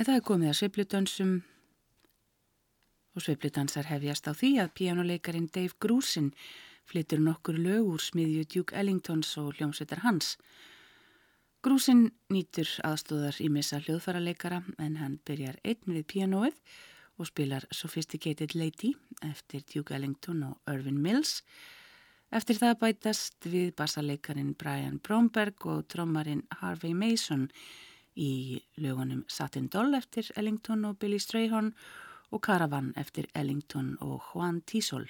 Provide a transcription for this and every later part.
En það er komið að sveipludansum og sveipludansar hefjast á því að píjánuleikarin Dave Grusin flytur nokkur lög úr smiðju Duke Ellingtons og hljómsveitar hans. Grusin nýtur aðstóðar í missa hljóðfaraleikara en hann byrjar einn við píjánóið og spilar Sophisticated Lady eftir Duke Ellington og Irvin Mills. Eftir það bætast við bassaleikarin Brian Bromberg og trommarin Harvey Mason í lögunum Satin Doll eftir Ellington og Billy Strayhorn og Caravan eftir Ellington og Juan Tisol.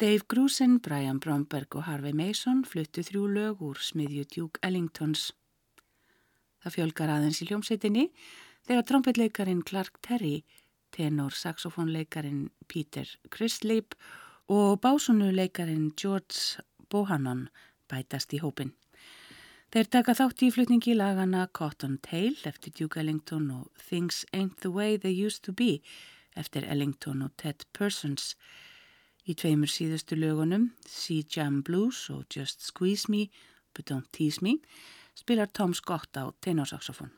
Dave Grusin, Brian Bromberg og Harvey Mason fluttu þrjú lög úr smiðju Duke Ellingtons. Það fjölgar aðeins í hljómsveitinni þegar trombitleikarin Clark Terry, tenor saxofónleikarin Peter Chrisleip og básunuleikarin George Bohannon bætast í hópin. Þeir taka þátt í flutningi lagana Cotton Tail eftir Duke Ellington og Things Ain't the Way They Used to Be eftir Ellington og Ted Persons. Í tveimur síðustu lögunum, Sea Jam Blues og Just Squeeze Me, But Don't Tease Me, spilar Tom Scott á tenorsaxofón.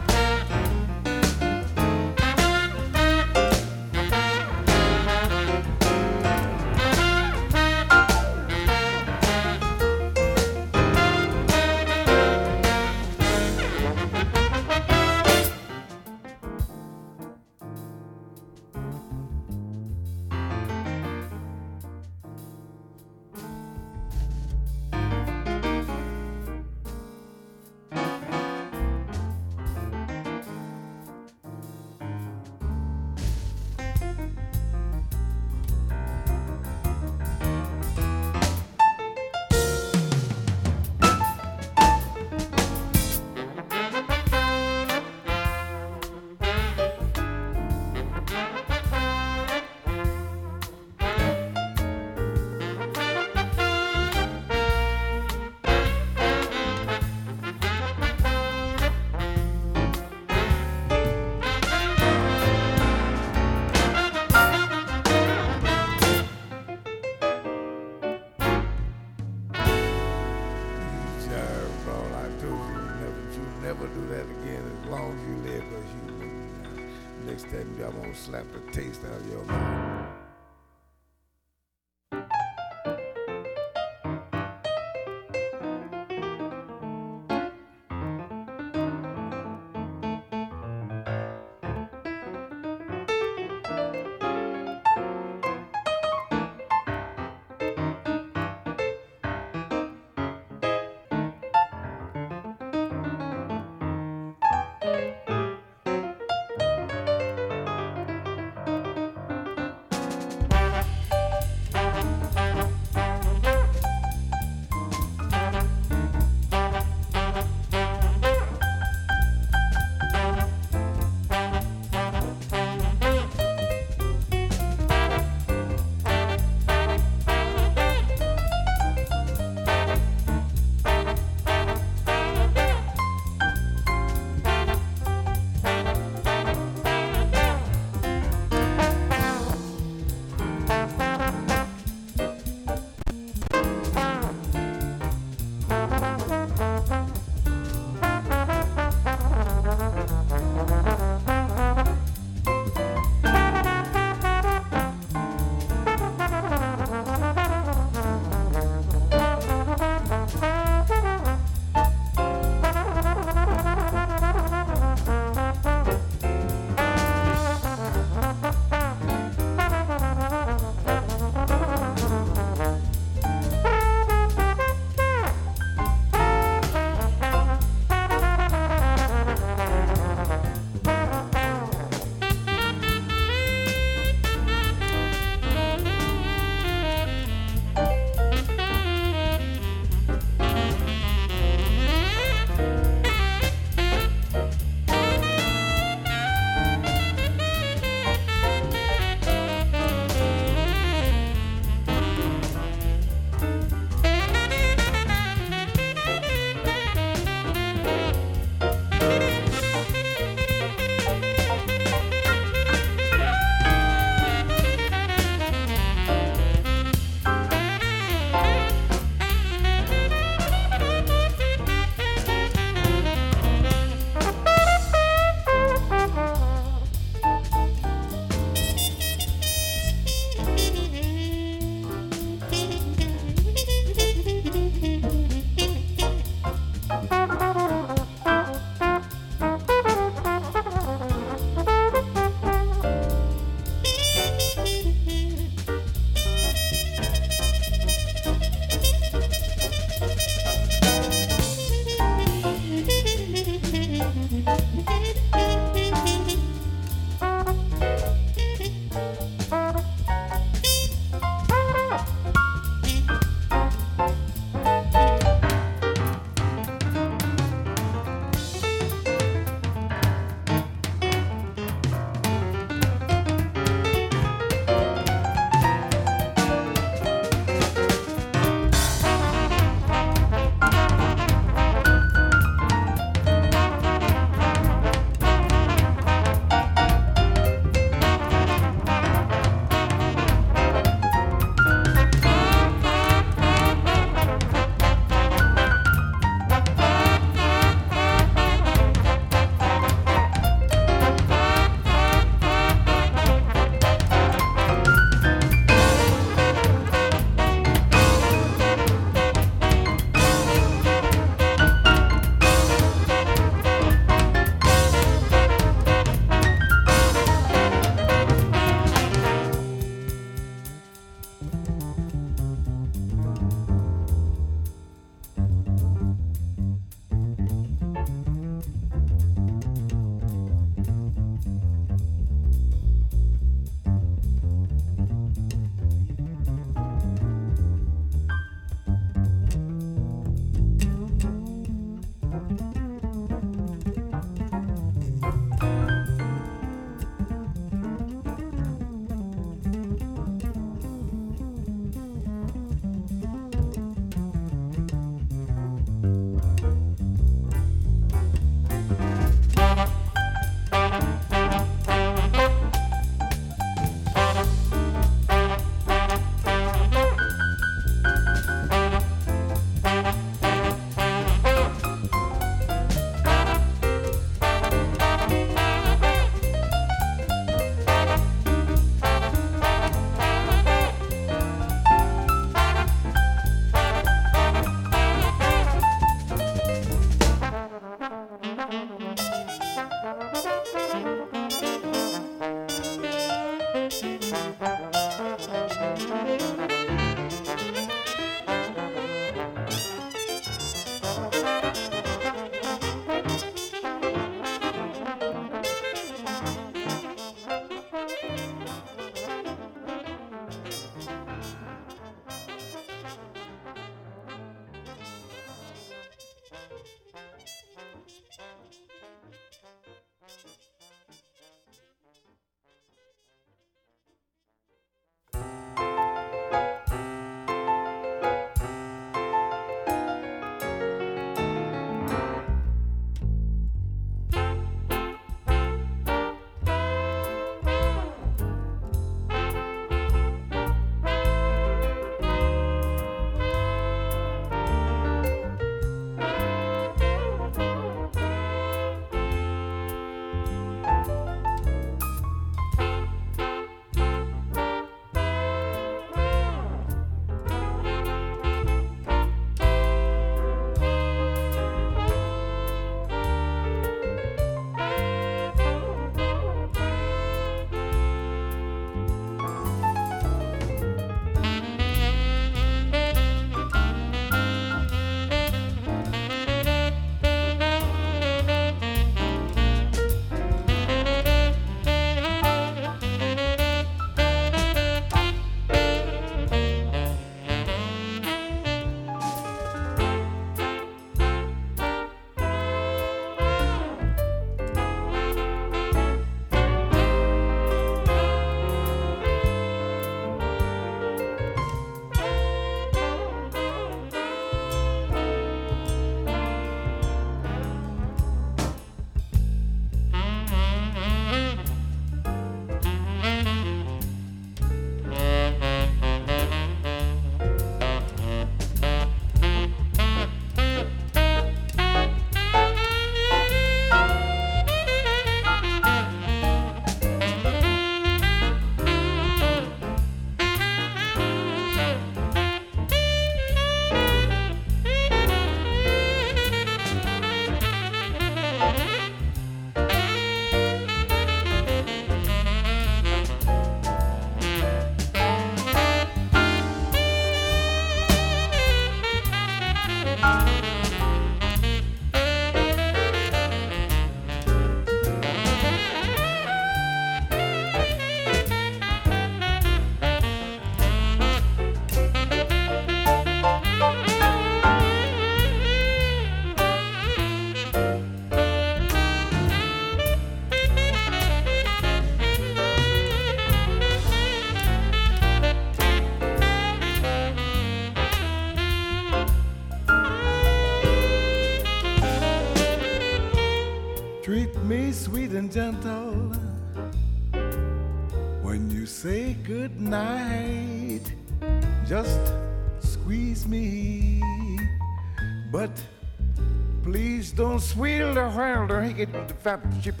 While the get the fat chip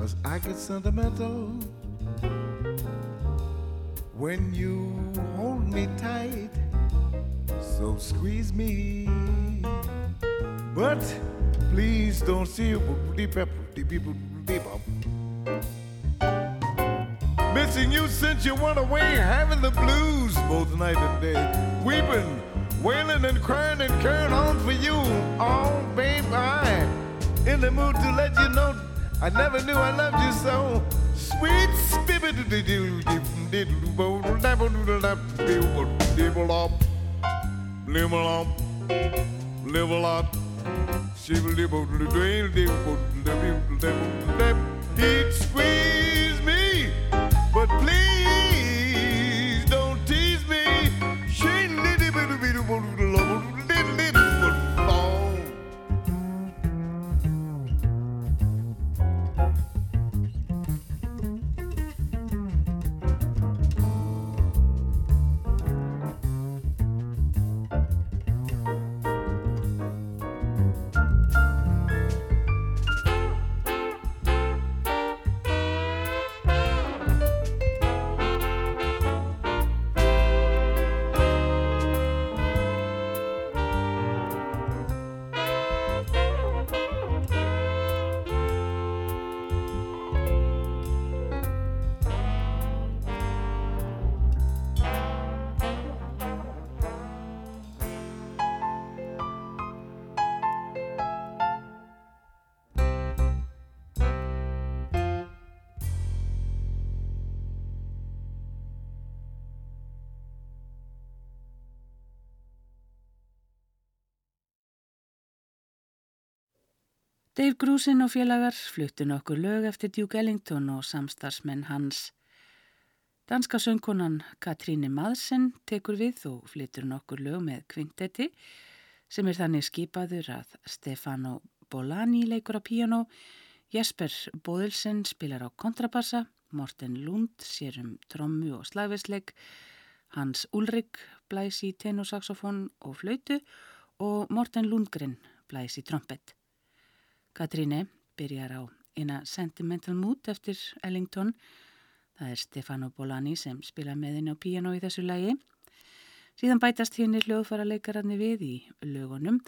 Cause I get sentimental when you hold me tight. So squeeze me, but please don't see Missing you since you went away, having the blues both night and day. Weeping, wailing and crying and carrying on for you. Oh, babe, I in the mood to let you know I never knew I loved you so. Sweet squeeze me, but please Dave Grusin og félagar fluttu nokkur lög eftir Duke Ellington og samstarsmenn hans. Danska söngkonan Katríni Madsen tekur við og flyttur nokkur lög með kvintetti sem er þannig skipaður að Stefano Bolani leikur á piano, Jesper Bodilsen spilar á kontrabassa, Morten Lund sér um trommu og slagversleik, Hans Ulrik blæs í tenorsaxofón og flautu og Morten Lundgren blæs í trompet. Katríne byrjar á eina Sentimental Mood eftir Ellington. Það er Stefano Bolani sem spila með henni á piano í þessu lægi. Síðan bætast henni hljóðfara leikararni við í lögunum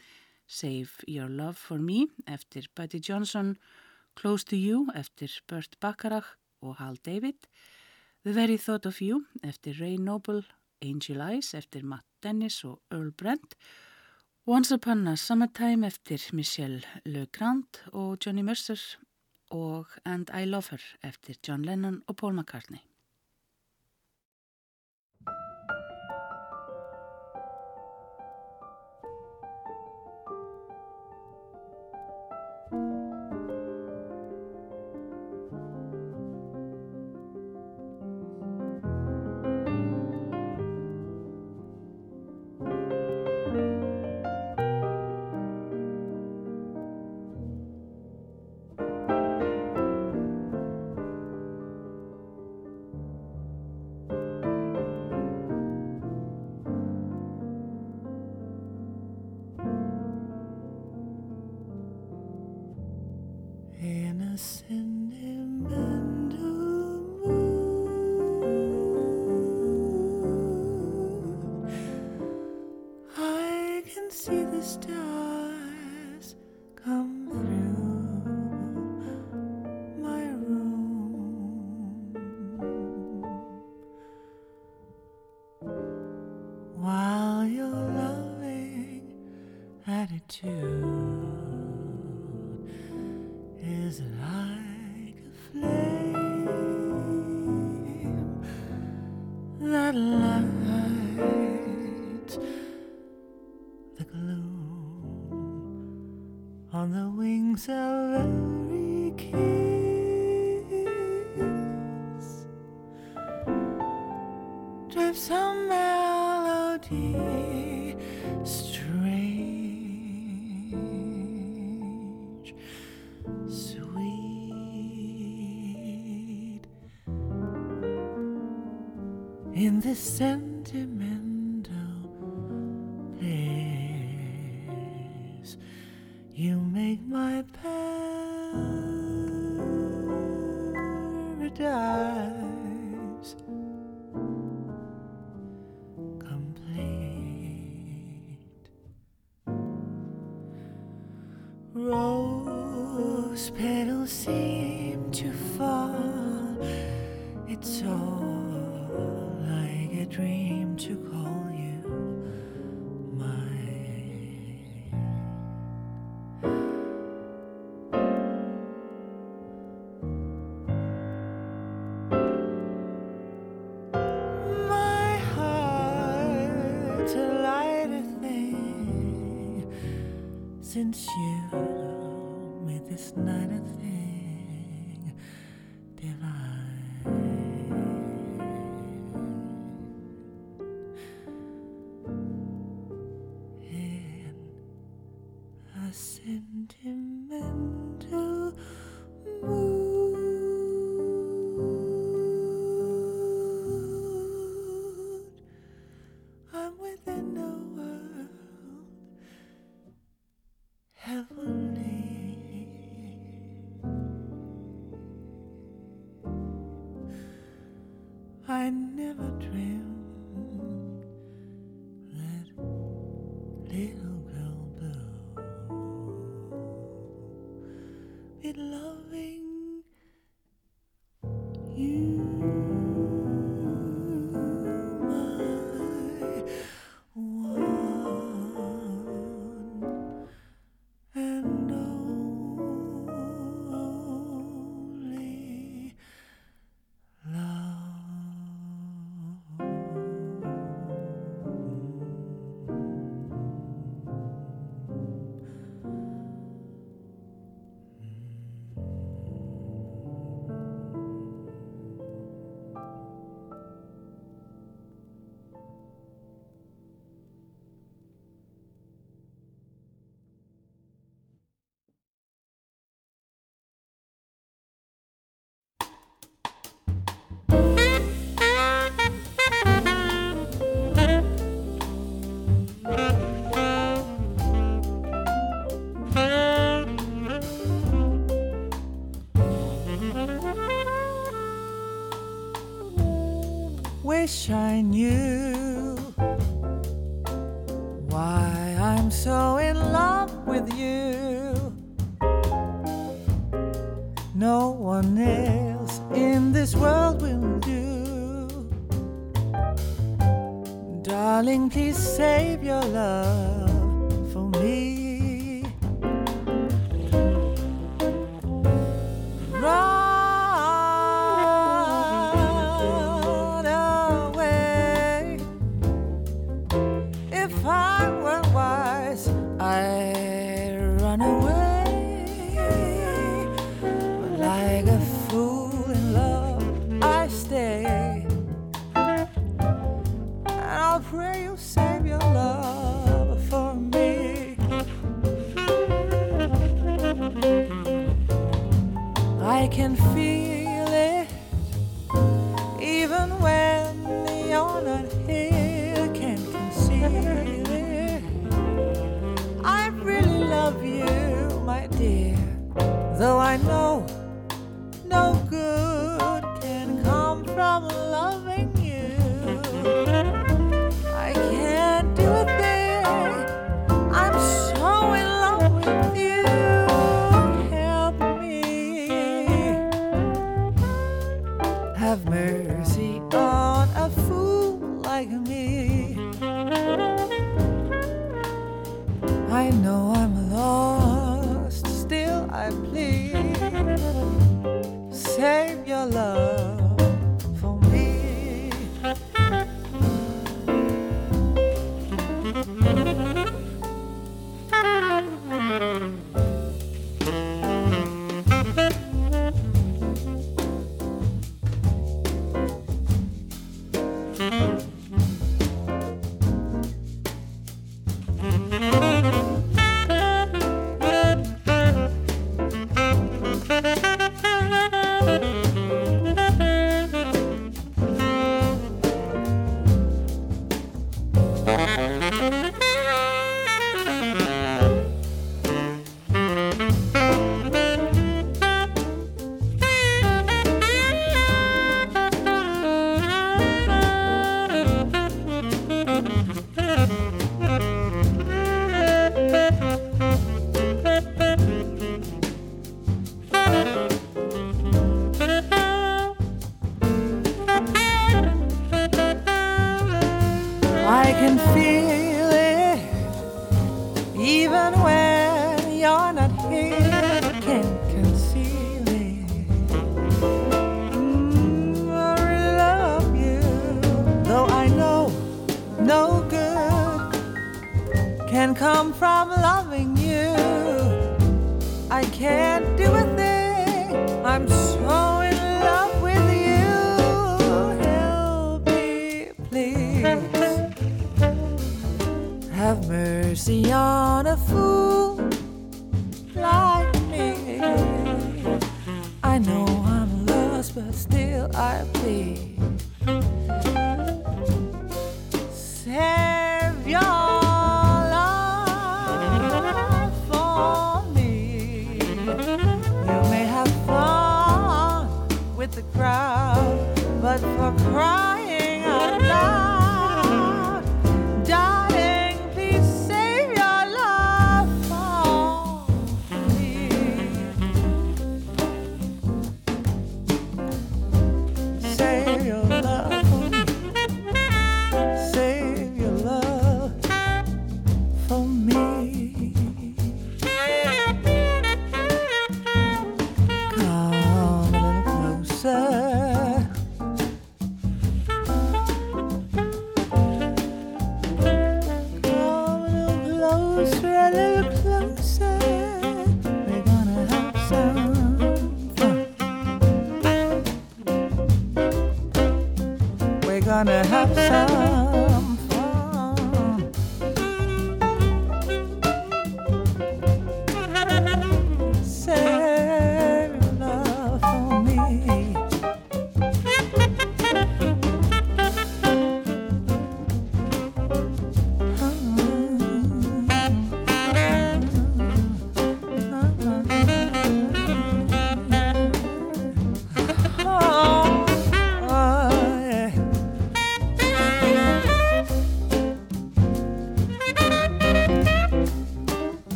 Save Your Love For Me eftir Buddy Johnson, Close To You eftir Burt Bacharach og Hal David, The Very Thought Of You eftir Ray Noble, Angel Eyes eftir Matt Dennis og Earl Brent og Once Upon a Summertime eftir Michelle LeGrand og Johnny Mercer og And I Love Her eftir John Lennon og Paul McCartney. wish I knew why I'm so in love with you.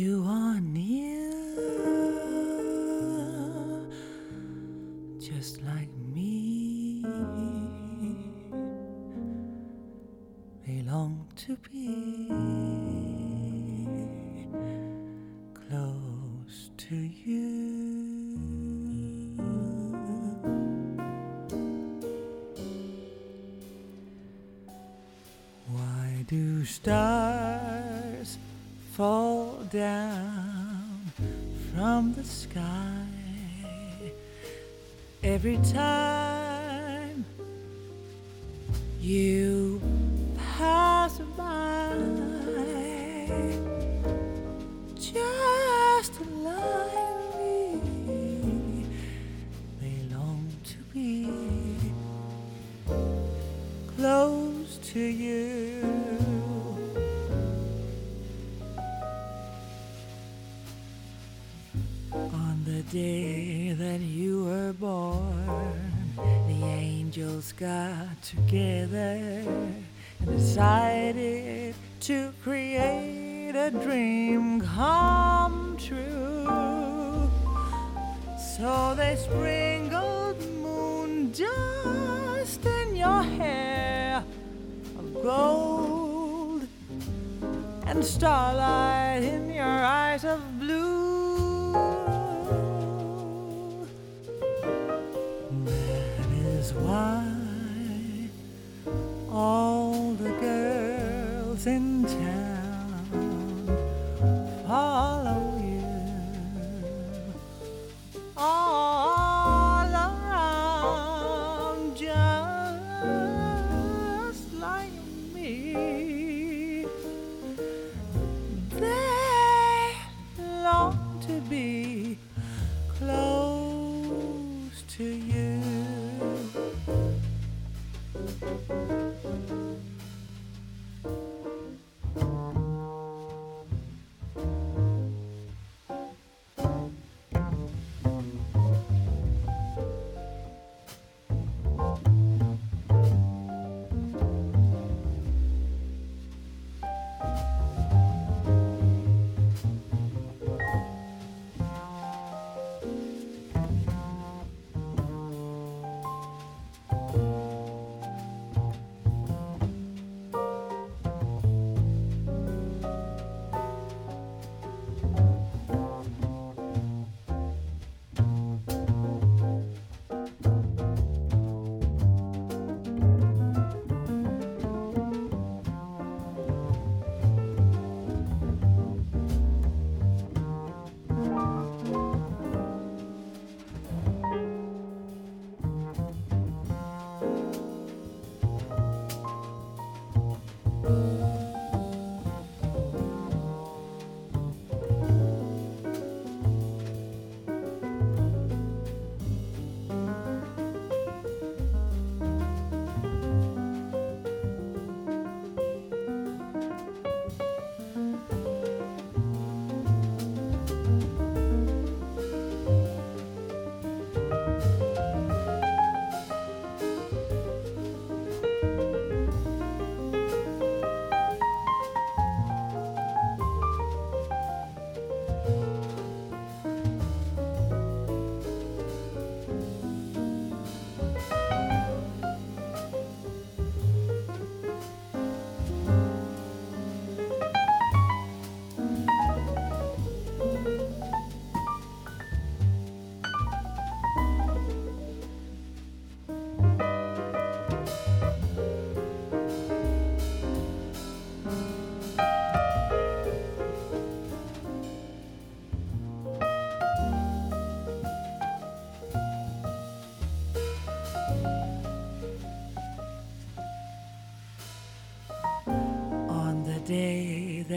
You are near, just like me. I long to be close to you. Why do stars? down from the sky. Every time you together.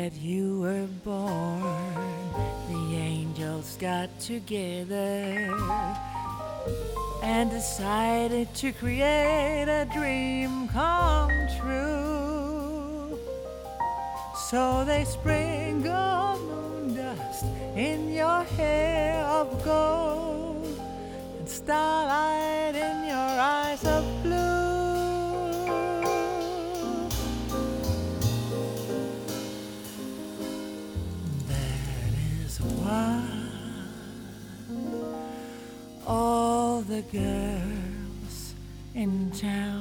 That you were born, the angels got together and decided to create a dream come true. So they sprinkle girls in town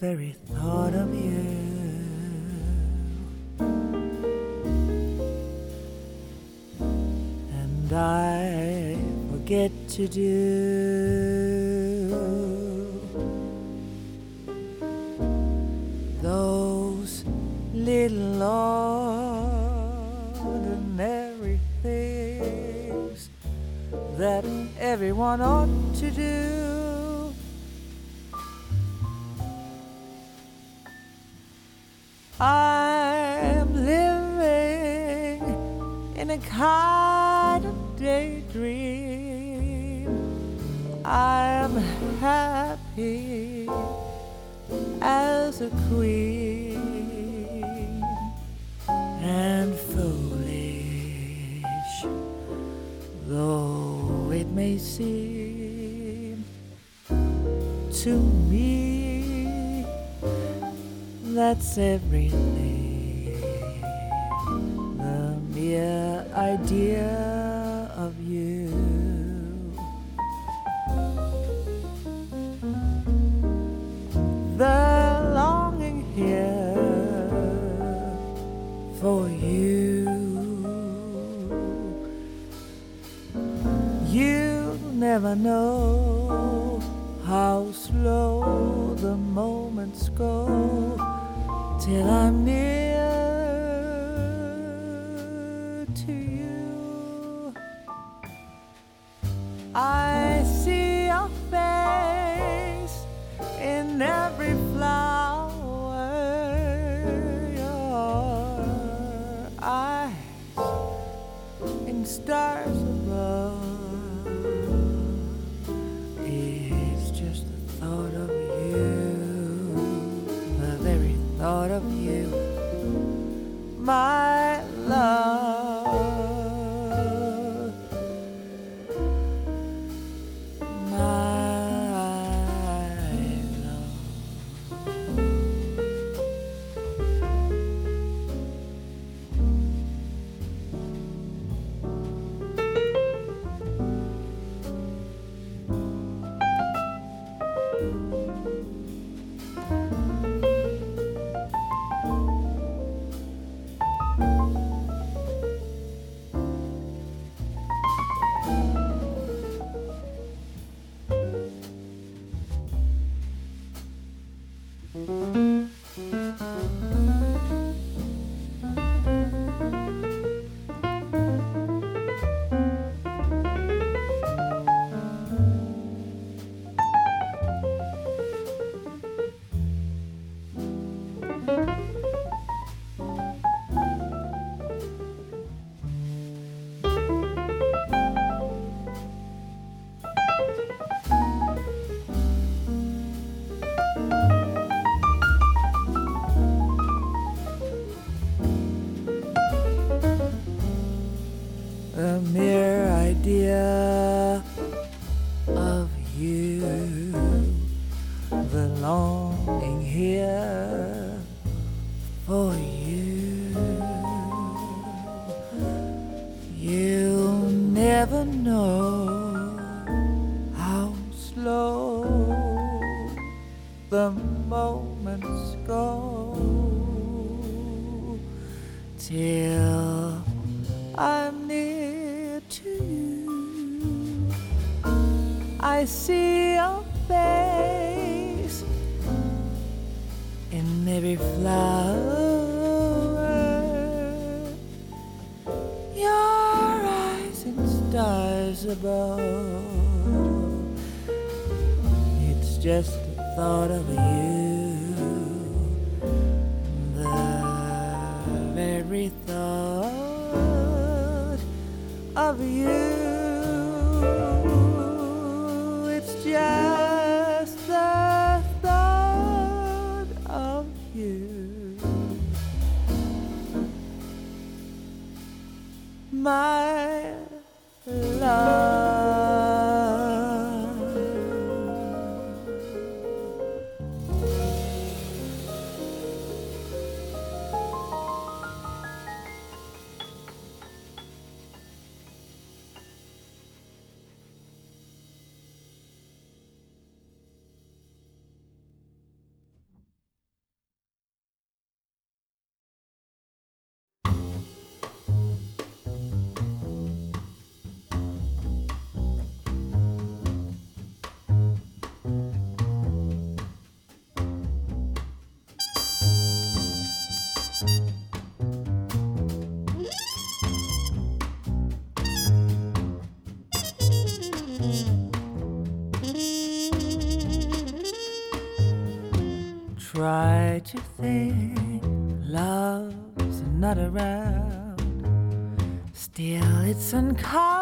very thought of you and I forget to do those little ordinary things that everyone ought to do. I'm living in a kind of daydream. I'm happy as a queen and foolish, though it may seem to me that's everything. The mere idea was above. It's just the thought of you, the very thought of you. It's just the thought of you. My time. what you think. Love's not around. Still, it's uncommon.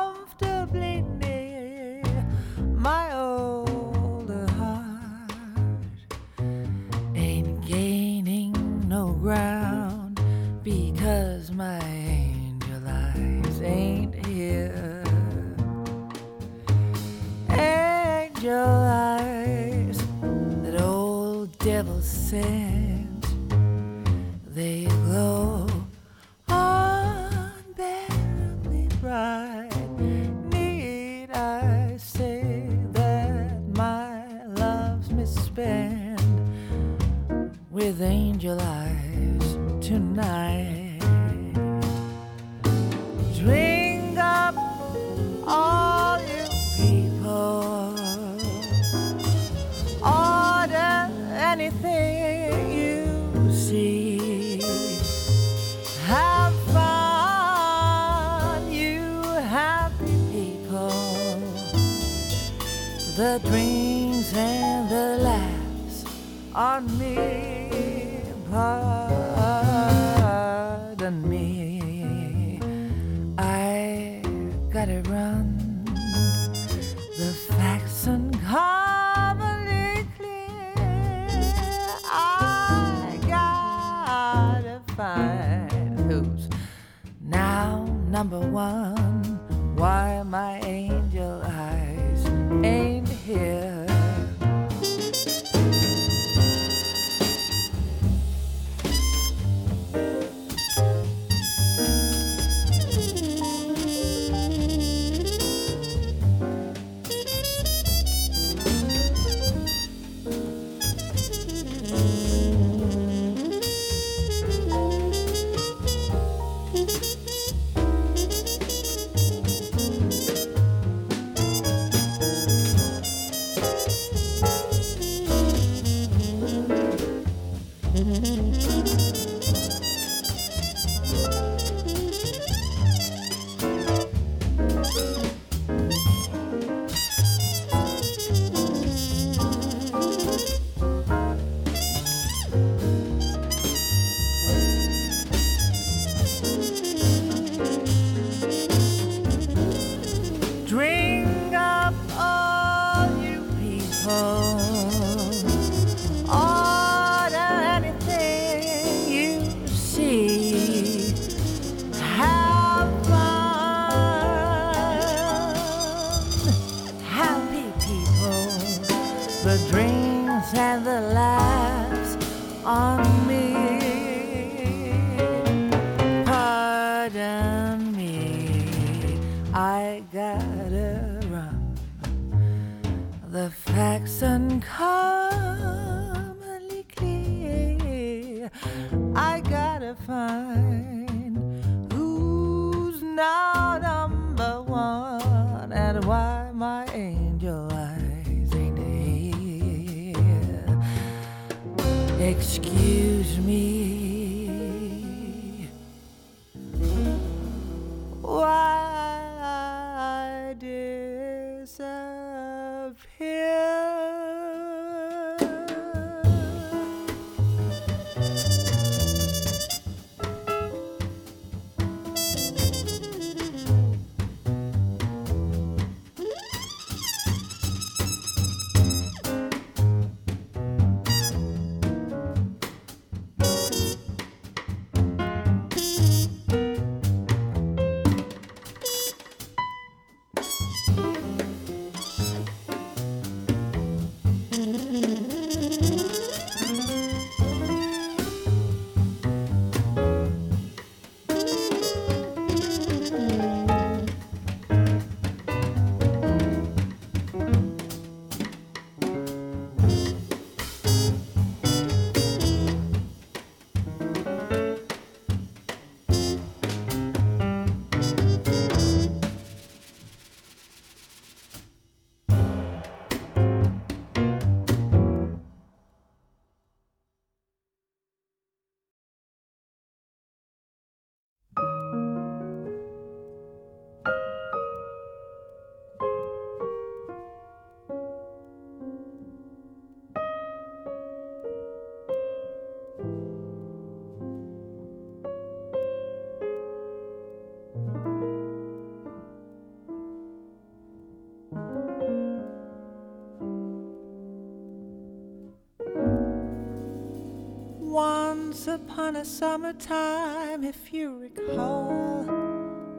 Upon a summertime, if you recall,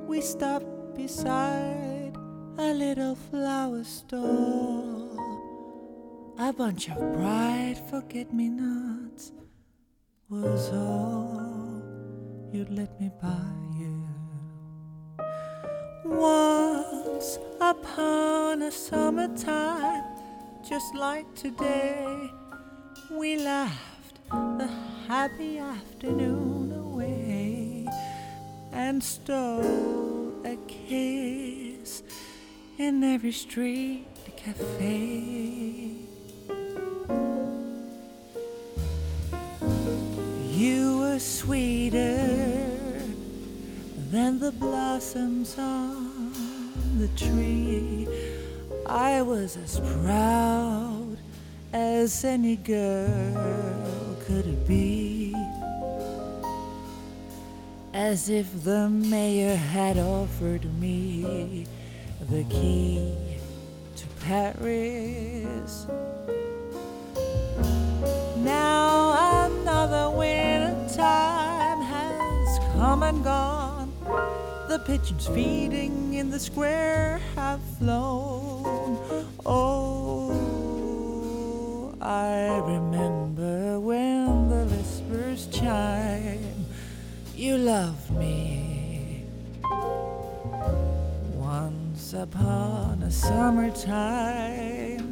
we stopped beside a little flower store. A bunch of bright forget me nots was all you'd let me buy you. Once upon a summertime, just like today, we laughed the happy afternoon away and stole a kiss in every street cafe. You were sweeter than the blossoms on the tree. I was as proud as any girl could it be. As if the mayor had offered me the key to Paris. Now another winter time has come and gone. The pigeons feeding in the square have flown. Oh, I remember chime. You love me. Once upon a summertime.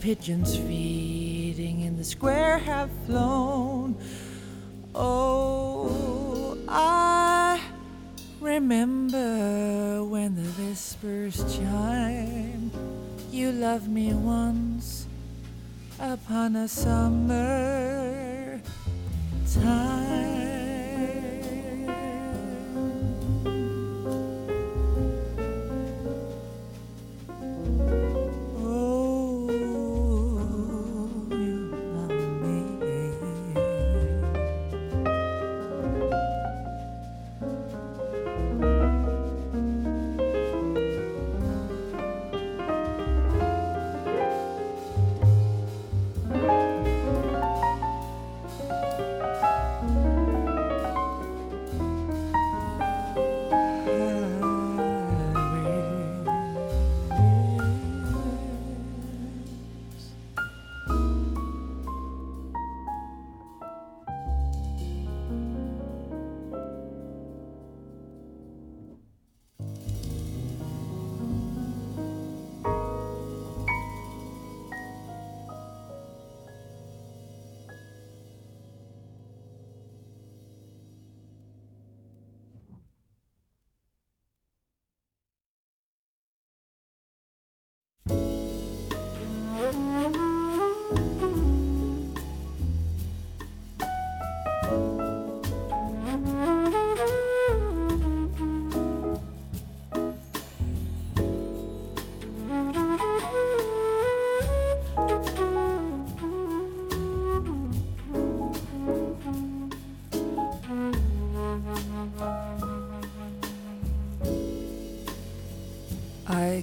pigeons feeding in the square have flown.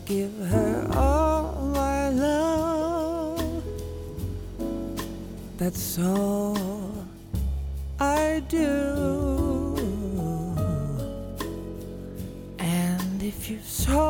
give her all my love. That's all I do. And if you saw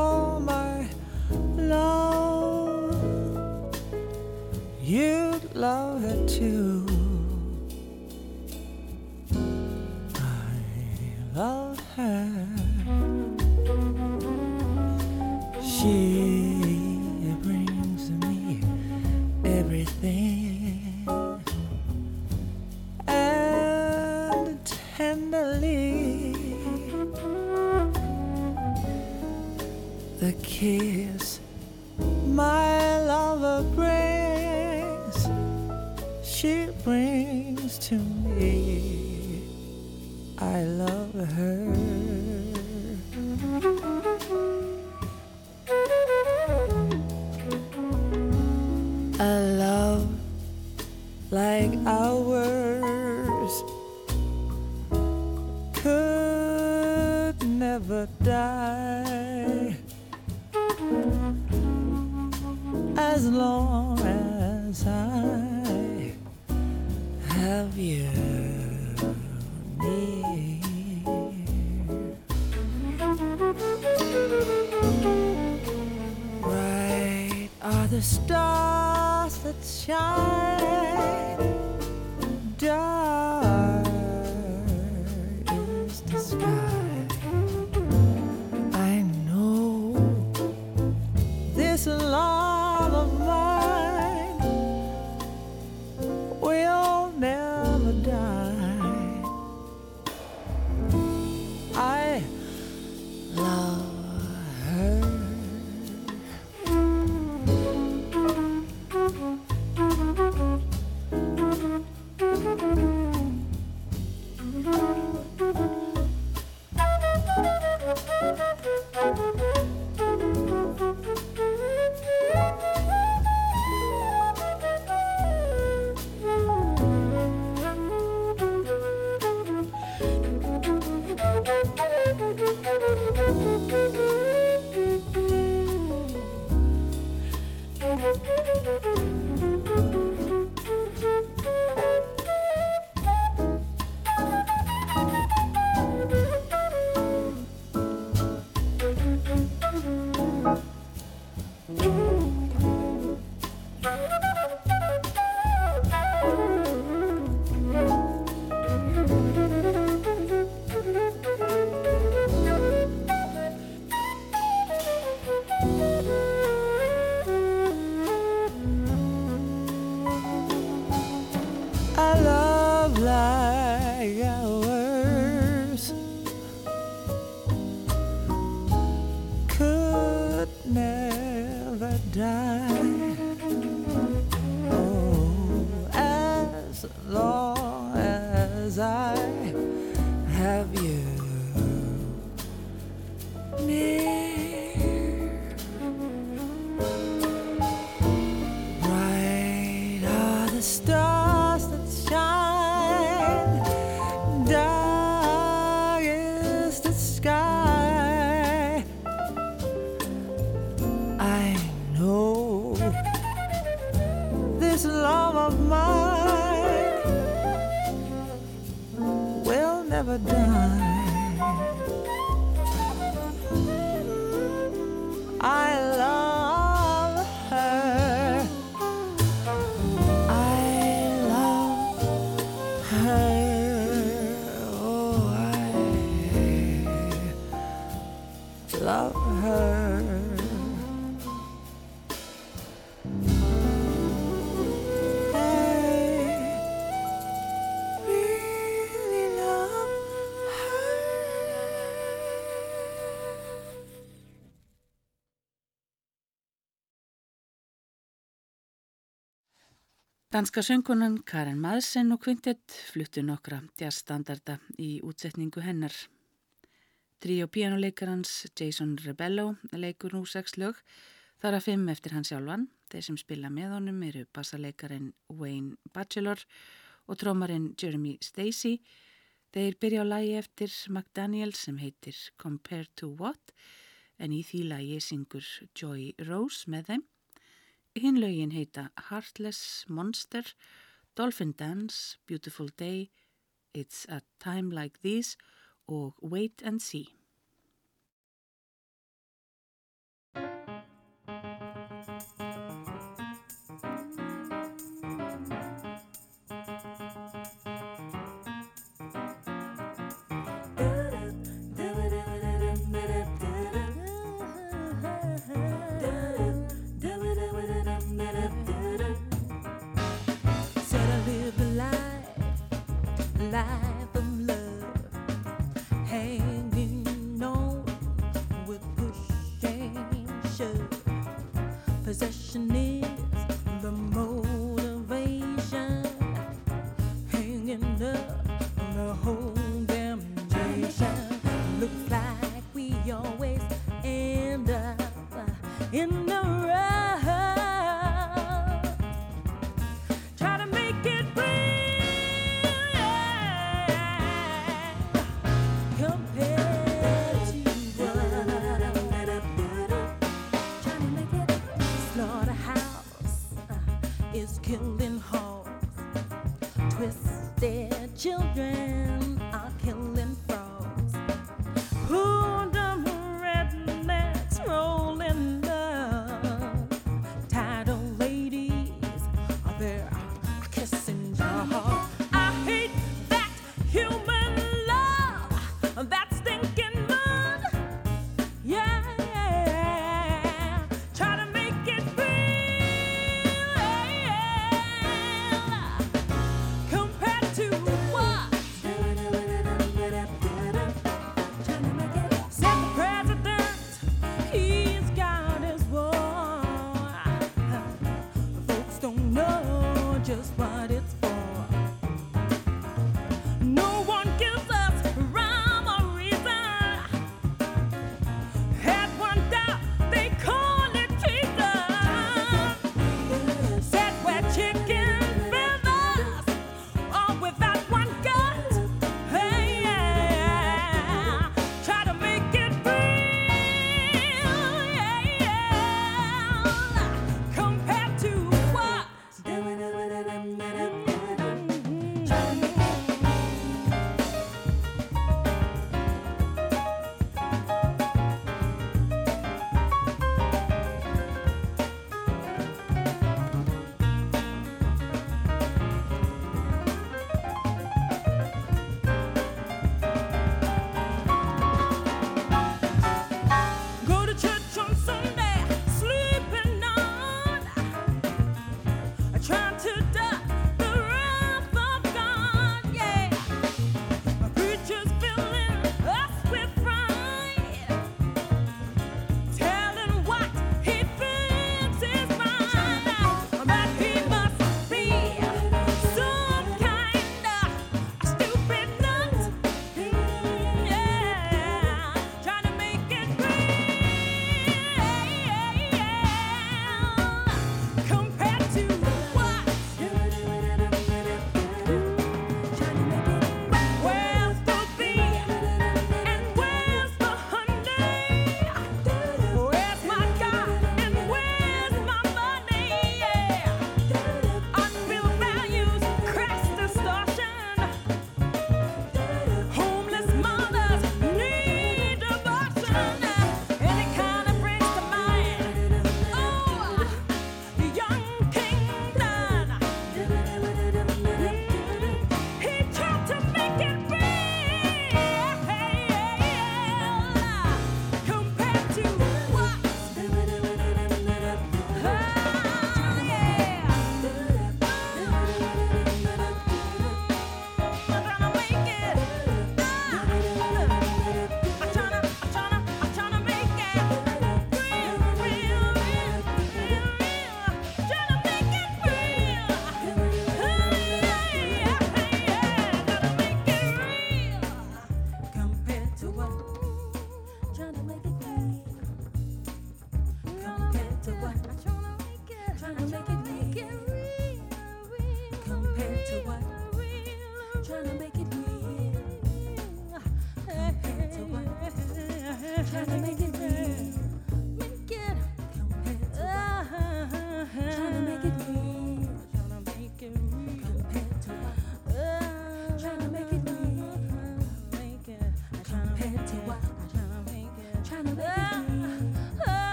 Danska söngunan Karen Madsen og kvintett fluttu nokkra jazzstandarda í útsetningu hennar. Tríó pianoleikarans Jason Rebello leikur nú sex lög, þar að fimm eftir hans sjálfan. Þeir sem spila með honum eru bassaleikarin Wayne Bachelor og trómarinn Jeremy Stacey. Þeir byrja á lagi eftir McDaniel sem heitir Compare to What en í því lagi syngur Joy Rose með þeim. Hinn lögin heita Heartless Monster, Dolphin Dance, Beautiful Day, It's a Time Like This og Wait and See. Life,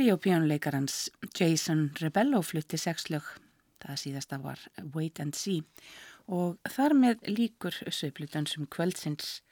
Tríópjónuleikarans Jason Rebello flutti sexlög, það síðasta var Wait and See. Og þar með líkur söpludansum kvöldsins